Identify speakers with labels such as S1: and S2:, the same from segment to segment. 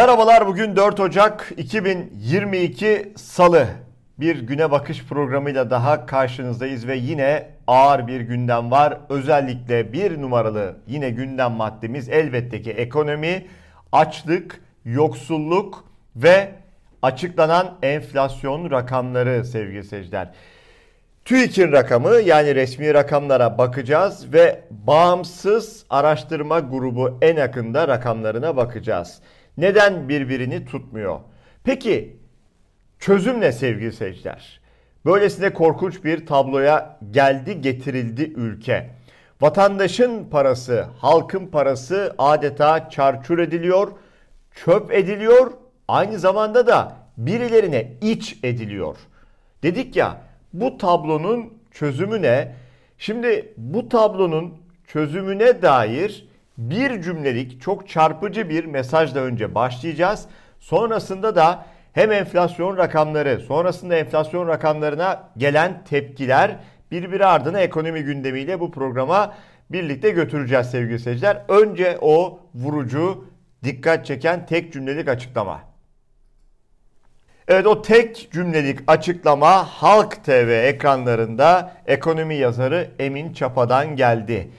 S1: Merhabalar bugün 4 Ocak 2022 Salı. Bir güne bakış programıyla daha karşınızdayız ve yine ağır bir gündem var. Özellikle bir numaralı yine gündem maddemiz elbette ki ekonomi, açlık, yoksulluk ve açıklanan enflasyon rakamları sevgili seyirciler. TÜİK'in rakamı yani resmi rakamlara bakacağız ve bağımsız araştırma grubu en yakında rakamlarına bakacağız. Neden birbirini tutmuyor? Peki çözüm ne sevgili seyirciler? Böylesine korkunç bir tabloya geldi getirildi ülke. Vatandaşın parası, halkın parası adeta çarçur ediliyor, çöp ediliyor, aynı zamanda da birilerine iç ediliyor. Dedik ya bu tablonun çözümü ne? Şimdi bu tablonun çözümüne dair bir cümlelik çok çarpıcı bir mesajla önce başlayacağız. Sonrasında da hem enflasyon rakamları, sonrasında enflasyon rakamlarına gelen tepkiler birbiri ardına ekonomi gündemiyle bu programa birlikte götüreceğiz sevgili seyirciler. Önce o vurucu, dikkat çeken tek cümlelik açıklama. Evet o tek cümlelik açıklama Halk TV ekranlarında ekonomi yazarı Emin Çapa'dan geldi.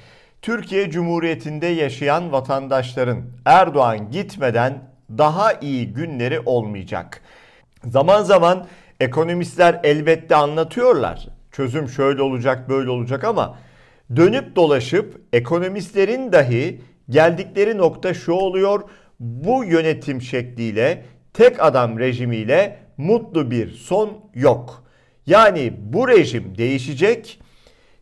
S1: Türkiye Cumhuriyeti'nde yaşayan vatandaşların Erdoğan gitmeden daha iyi günleri olmayacak. Zaman zaman ekonomistler elbette anlatıyorlar. Çözüm şöyle olacak, böyle olacak ama dönüp dolaşıp ekonomistlerin dahi geldikleri nokta şu oluyor. Bu yönetim şekliyle tek adam rejimiyle mutlu bir son yok. Yani bu rejim değişecek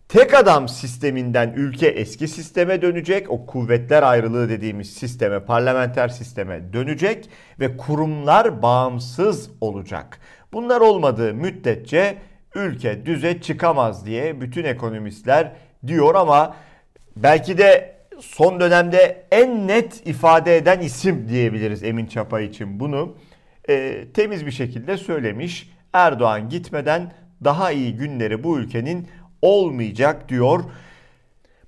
S1: Tek adam sisteminden ülke eski sisteme dönecek. O kuvvetler ayrılığı dediğimiz sisteme, parlamenter sisteme dönecek ve kurumlar bağımsız olacak. Bunlar olmadığı müddetçe ülke düze çıkamaz diye bütün ekonomistler diyor ama belki de son dönemde en net ifade eden isim diyebiliriz Emin Çapa için bunu. E, temiz bir şekilde söylemiş. Erdoğan gitmeden daha iyi günleri bu ülkenin olmayacak diyor.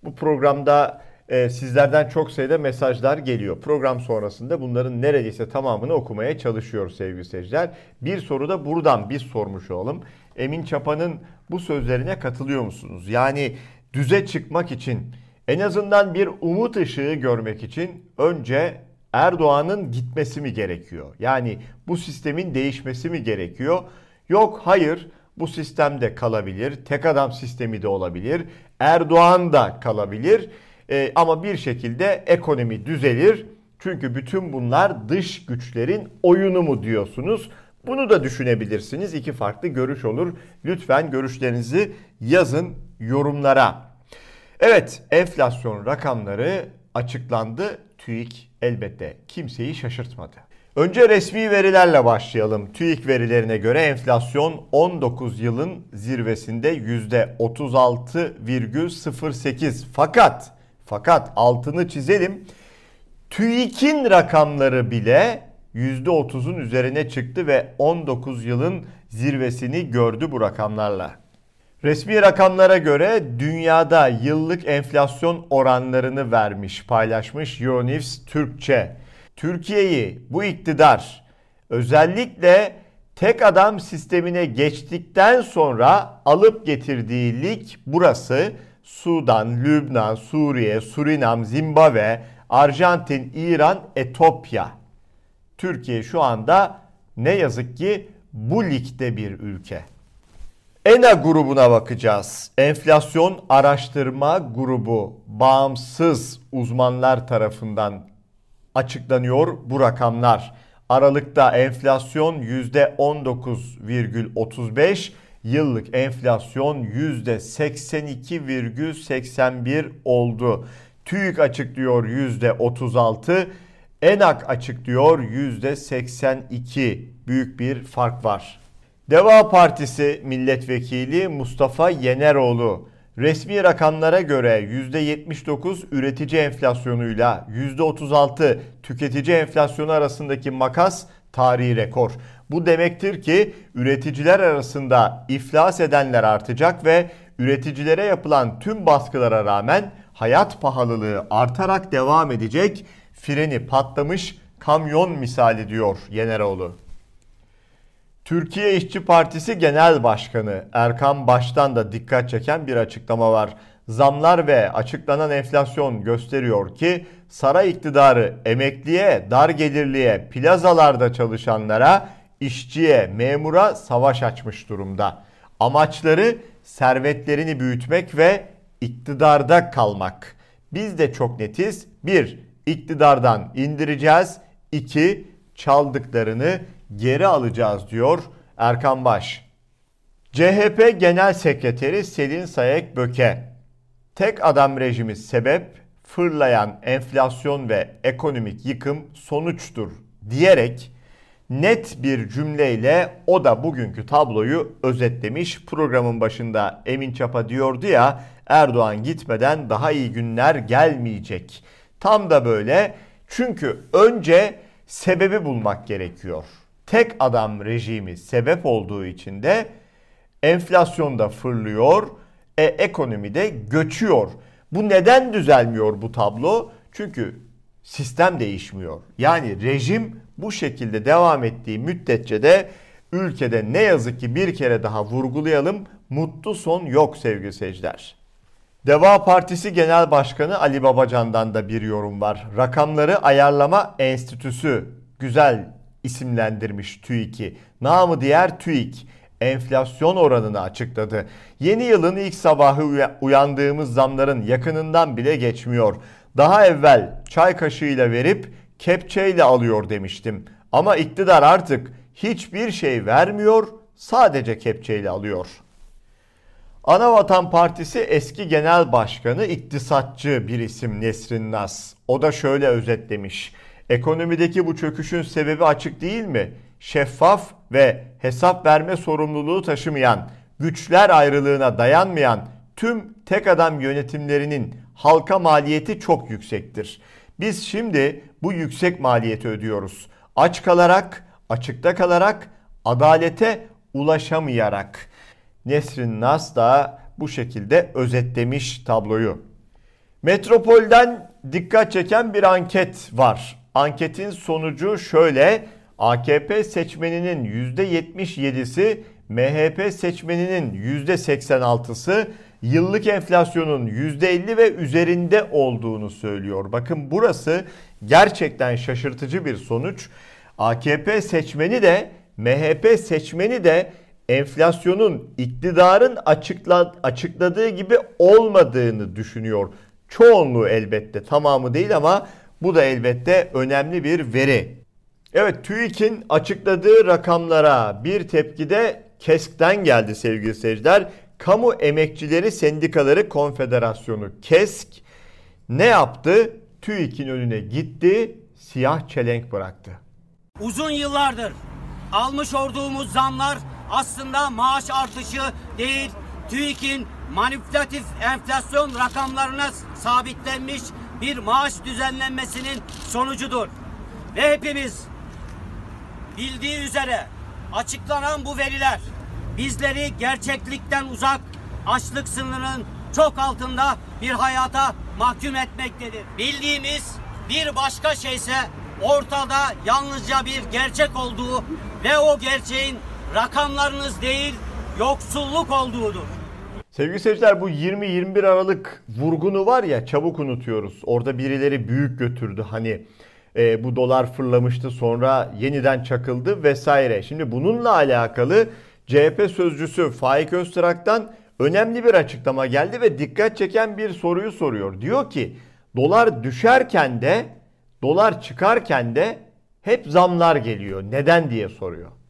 S1: Bu programda e, sizlerden çok sayıda mesajlar geliyor. Program sonrasında bunların neredeyse tamamını okumaya çalışıyor sevgili seyirciler. Bir soru da buradan biz sormuş olalım. Emin Çapa'nın bu sözlerine katılıyor musunuz? Yani düze çıkmak için en azından bir umut ışığı görmek için önce Erdoğan'ın gitmesi mi gerekiyor? Yani bu sistemin değişmesi mi gerekiyor? Yok hayır bu sistemde kalabilir. Tek adam sistemi de olabilir. Erdoğan da kalabilir. E, ama bir şekilde ekonomi düzelir. Çünkü bütün bunlar dış güçlerin oyunu mu diyorsunuz? Bunu da düşünebilirsiniz. İki farklı görüş olur. Lütfen görüşlerinizi yazın yorumlara. Evet, enflasyon rakamları açıklandı. TÜİK elbette kimseyi şaşırtmadı. Önce resmi verilerle başlayalım. TÜİK verilerine göre enflasyon 19 yılın zirvesinde %36,08. Fakat fakat altını çizelim. TÜİK'in rakamları bile %30'un üzerine çıktı ve 19 yılın zirvesini gördü bu rakamlarla. Resmi rakamlara göre dünyada yıllık enflasyon oranlarını vermiş, paylaşmış Euronews Türkçe. Türkiye'yi bu iktidar özellikle tek adam sistemine geçtikten sonra alıp getirdiği lig burası Sudan, Lübnan, Suriye, Surinam, Zimbabwe, Arjantin, İran, Etopya. Türkiye şu anda ne yazık ki bu ligde bir ülke. ENA grubuna bakacağız. Enflasyon Araştırma Grubu bağımsız uzmanlar tarafından açıklanıyor bu rakamlar. Aralıkta enflasyon %19,35, yıllık enflasyon %82,81 oldu. TÜİK açıklıyor %36, ENAK açıklıyor %82. Büyük bir fark var. Deva Partisi milletvekili Mustafa Yeneroğlu Resmi rakamlara göre %79 üretici enflasyonuyla %36 tüketici enflasyonu arasındaki makas tarihi rekor. Bu demektir ki üreticiler arasında iflas edenler artacak ve üreticilere yapılan tüm baskılara rağmen hayat pahalılığı artarak devam edecek. Freni patlamış kamyon misali diyor Yeneroğlu. Türkiye İşçi Partisi Genel Başkanı Erkan Baş'tan da dikkat çeken bir açıklama var. Zamlar ve açıklanan enflasyon gösteriyor ki saray iktidarı emekliye, dar gelirliye, plazalarda çalışanlara, işçiye, memura savaş açmış durumda. Amaçları servetlerini büyütmek ve iktidarda kalmak. Biz de çok netiz. 1. iktidardan indireceğiz. 2. çaldıklarını geri alacağız diyor Erkan Baş. CHP Genel Sekreteri Selin Sayek Böke. Tek adam rejimi sebep, fırlayan enflasyon ve ekonomik yıkım sonuçtur diyerek net bir cümleyle o da bugünkü tabloyu özetlemiş. Programın başında Emin Çapa diyordu ya Erdoğan gitmeden daha iyi günler gelmeyecek. Tam da böyle çünkü önce sebebi bulmak gerekiyor. Tek adam rejimi sebep olduğu için de enflasyon da fırlıyor, e, ekonomi de göçüyor. Bu neden düzelmiyor bu tablo? Çünkü sistem değişmiyor. Yani rejim bu şekilde devam ettiği müddetçe de ülkede ne yazık ki bir kere daha vurgulayalım mutlu son yok sevgili seyirciler. Deva Partisi Genel Başkanı Ali Babacan'dan da bir yorum var. Rakamları Ayarlama Enstitüsü güzel isimlendirmiş TÜİK'i. Namı diğer TÜİK enflasyon oranını açıkladı. Yeni yılın ilk sabahı uyandığımız zamların yakınından bile geçmiyor. Daha evvel çay kaşığıyla verip kepçeyle alıyor demiştim. Ama iktidar artık hiçbir şey vermiyor, sadece kepçeyle alıyor. Anavatan Partisi eski genel başkanı iktisatçı bir isim Nesrin Nas. O da şöyle özetlemiş. Ekonomideki bu çöküşün sebebi açık değil mi? Şeffaf ve hesap verme sorumluluğu taşımayan, güçler ayrılığına dayanmayan tüm tek adam yönetimlerinin halka maliyeti çok yüksektir. Biz şimdi bu yüksek maliyeti ödüyoruz. Aç kalarak, açıkta kalarak, adalete ulaşamayarak. Nesrin Nas da bu şekilde özetlemiş tabloyu. Metropol'den dikkat çeken bir anket var. Anketin sonucu şöyle. AKP seçmeninin %77'si, MHP seçmeninin %86'sı yıllık enflasyonun %50 ve üzerinde olduğunu söylüyor. Bakın burası gerçekten şaşırtıcı bir sonuç. AKP seçmeni de MHP seçmeni de enflasyonun iktidarın açıkla, açıkladığı gibi olmadığını düşünüyor. Çoğunluğu elbette tamamı değil ama bu da elbette önemli bir veri. Evet TÜİK'in açıkladığı rakamlara bir tepki de KESK'ten geldi sevgili seyirciler. Kamu Emekçileri Sendikaları Konfederasyonu KESK ne yaptı? TÜİK'in önüne gitti, siyah çelenk bıraktı.
S2: Uzun yıllardır almış olduğumuz zamlar aslında maaş artışı değil, TÜİK'in manipülatif enflasyon rakamlarına sabitlenmiş bir maaş düzenlenmesinin sonucudur. Ve hepimiz bildiği üzere açıklanan bu veriler bizleri gerçeklikten uzak, açlık sınırının çok altında bir hayata mahkum etmektedir. Bildiğimiz bir başka şeyse ortada yalnızca bir gerçek olduğu ve o gerçeğin rakamlarınız değil yoksulluk olduğudur.
S1: Sevgili seyirciler bu 20-21 Aralık vurgunu var ya çabuk unutuyoruz. Orada birileri büyük götürdü hani e, bu dolar fırlamıştı sonra yeniden çakıldı vesaire. Şimdi bununla alakalı CHP sözcüsü Faik Öztrak'tan önemli bir açıklama geldi ve dikkat çeken bir soruyu soruyor. Diyor ki dolar düşerken de dolar çıkarken de hep zamlar geliyor. Neden diye soruyor.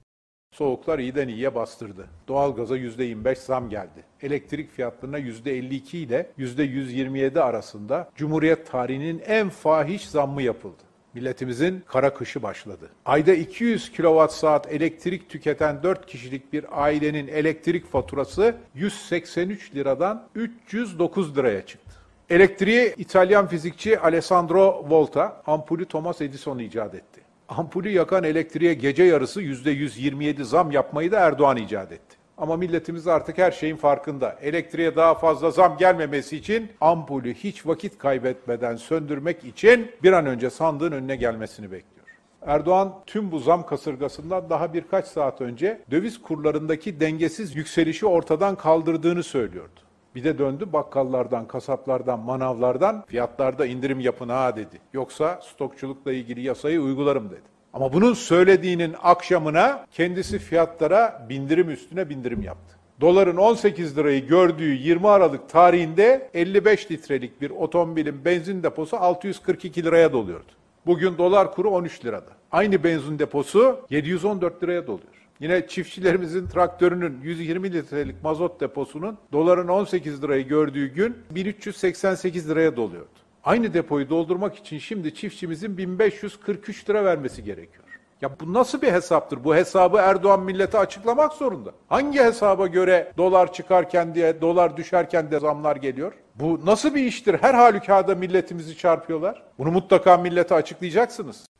S3: Soğuklar iyiden iyiye bastırdı. Doğalgaza %25 zam geldi. Elektrik fiyatlarına %52 ile %127 arasında Cumhuriyet tarihinin en fahiş zammı yapıldı. Milletimizin kara kışı başladı. Ayda 200 kilowatt saat elektrik tüketen 4 kişilik bir ailenin elektrik faturası 183 liradan 309 liraya çıktı. Elektriği İtalyan fizikçi Alessandro Volta, ampulü Thomas Edison icat etti. Ampulü yakan elektriğe gece yarısı %127 zam yapmayı da Erdoğan icat etti. Ama milletimiz artık her şeyin farkında. Elektriğe daha fazla zam gelmemesi için ampulü hiç vakit kaybetmeden söndürmek için bir an önce sandığın önüne gelmesini bekliyor. Erdoğan tüm bu zam kasırgasından daha birkaç saat önce döviz kurlarındaki dengesiz yükselişi ortadan kaldırdığını söylüyordu. Bir de döndü bakkallardan, kasaplardan, manavlardan fiyatlarda indirim yapın ha dedi. Yoksa stokçulukla ilgili yasayı uygularım dedi. Ama bunun söylediğinin akşamına kendisi fiyatlara bindirim üstüne bindirim yaptı. Doların 18 lirayı gördüğü 20 Aralık tarihinde 55 litrelik bir otomobilin benzin deposu 642 liraya doluyordu. Bugün dolar kuru 13 lirada. Aynı benzin deposu 714 liraya doluyor. Yine çiftçilerimizin traktörünün 120 litrelik mazot deposunun doların 18 lirayı gördüğü gün 1388 liraya doluyordu. Aynı depoyu doldurmak için şimdi çiftçimizin 1543 lira vermesi gerekiyor. Ya bu nasıl bir hesaptır? Bu hesabı Erdoğan millete açıklamak zorunda. Hangi hesaba göre dolar çıkarken diye, dolar düşerken de zamlar geliyor? Bu nasıl bir iştir? Her halükarda milletimizi çarpıyorlar. Bunu mutlaka millete açıklayacaksınız.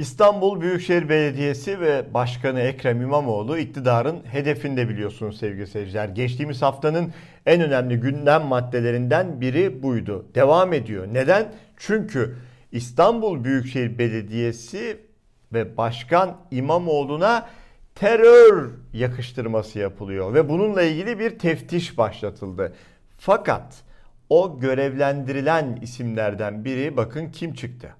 S1: İstanbul Büyükşehir Belediyesi ve Başkanı Ekrem İmamoğlu iktidarın hedefinde biliyorsunuz sevgili seyirciler. Geçtiğimiz haftanın en önemli gündem maddelerinden biri buydu. Devam ediyor. Neden? Çünkü İstanbul Büyükşehir Belediyesi ve Başkan İmamoğlu'na terör yakıştırması yapılıyor ve bununla ilgili bir teftiş başlatıldı. Fakat o görevlendirilen isimlerden biri bakın kim çıktı?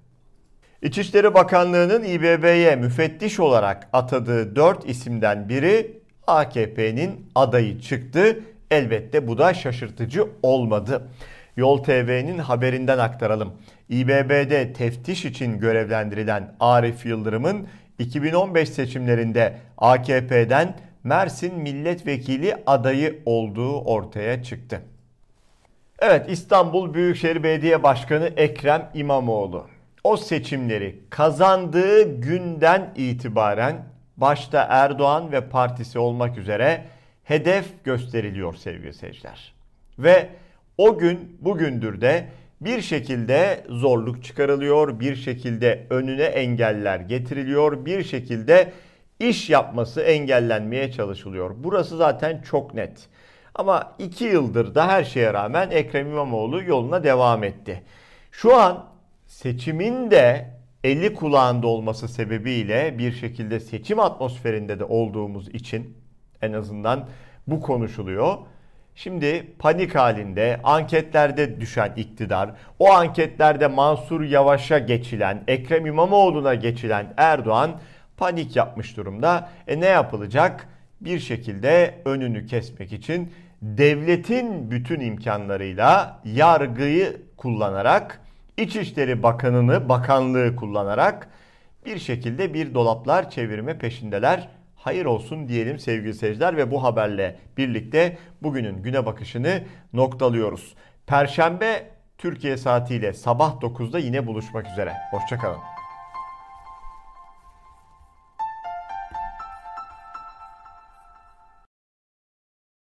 S1: İçişleri Bakanlığı'nın İBB'ye müfettiş olarak atadığı 4 isimden biri AKP'nin adayı çıktı. Elbette bu da şaşırtıcı olmadı. Yol TV'nin haberinden aktaralım. İBB'de teftiş için görevlendirilen Arif Yıldırım'ın 2015 seçimlerinde AKP'den Mersin milletvekili adayı olduğu ortaya çıktı. Evet İstanbul Büyükşehir Belediye Başkanı Ekrem İmamoğlu o seçimleri kazandığı günden itibaren başta Erdoğan ve partisi olmak üzere hedef gösteriliyor sevgili seyirciler. Ve o gün bugündür de bir şekilde zorluk çıkarılıyor, bir şekilde önüne engeller getiriliyor, bir şekilde iş yapması engellenmeye çalışılıyor. Burası zaten çok net. Ama iki yıldır da her şeye rağmen Ekrem İmamoğlu yoluna devam etti. Şu an seçimin de eli kulağında olması sebebiyle bir şekilde seçim atmosferinde de olduğumuz için en azından bu konuşuluyor. Şimdi panik halinde anketlerde düşen iktidar, o anketlerde Mansur Yavaş'a geçilen, Ekrem İmamoğlu'na geçilen Erdoğan panik yapmış durumda. E ne yapılacak? Bir şekilde önünü kesmek için devletin bütün imkanlarıyla yargıyı kullanarak İçişleri Bakanı'nı, bakanlığı kullanarak bir şekilde bir dolaplar çevirme peşindeler. Hayır olsun diyelim sevgili seyirciler ve bu haberle birlikte bugünün güne bakışını noktalıyoruz. Perşembe Türkiye saatiyle sabah 9'da yine buluşmak üzere. Hoşçakalın.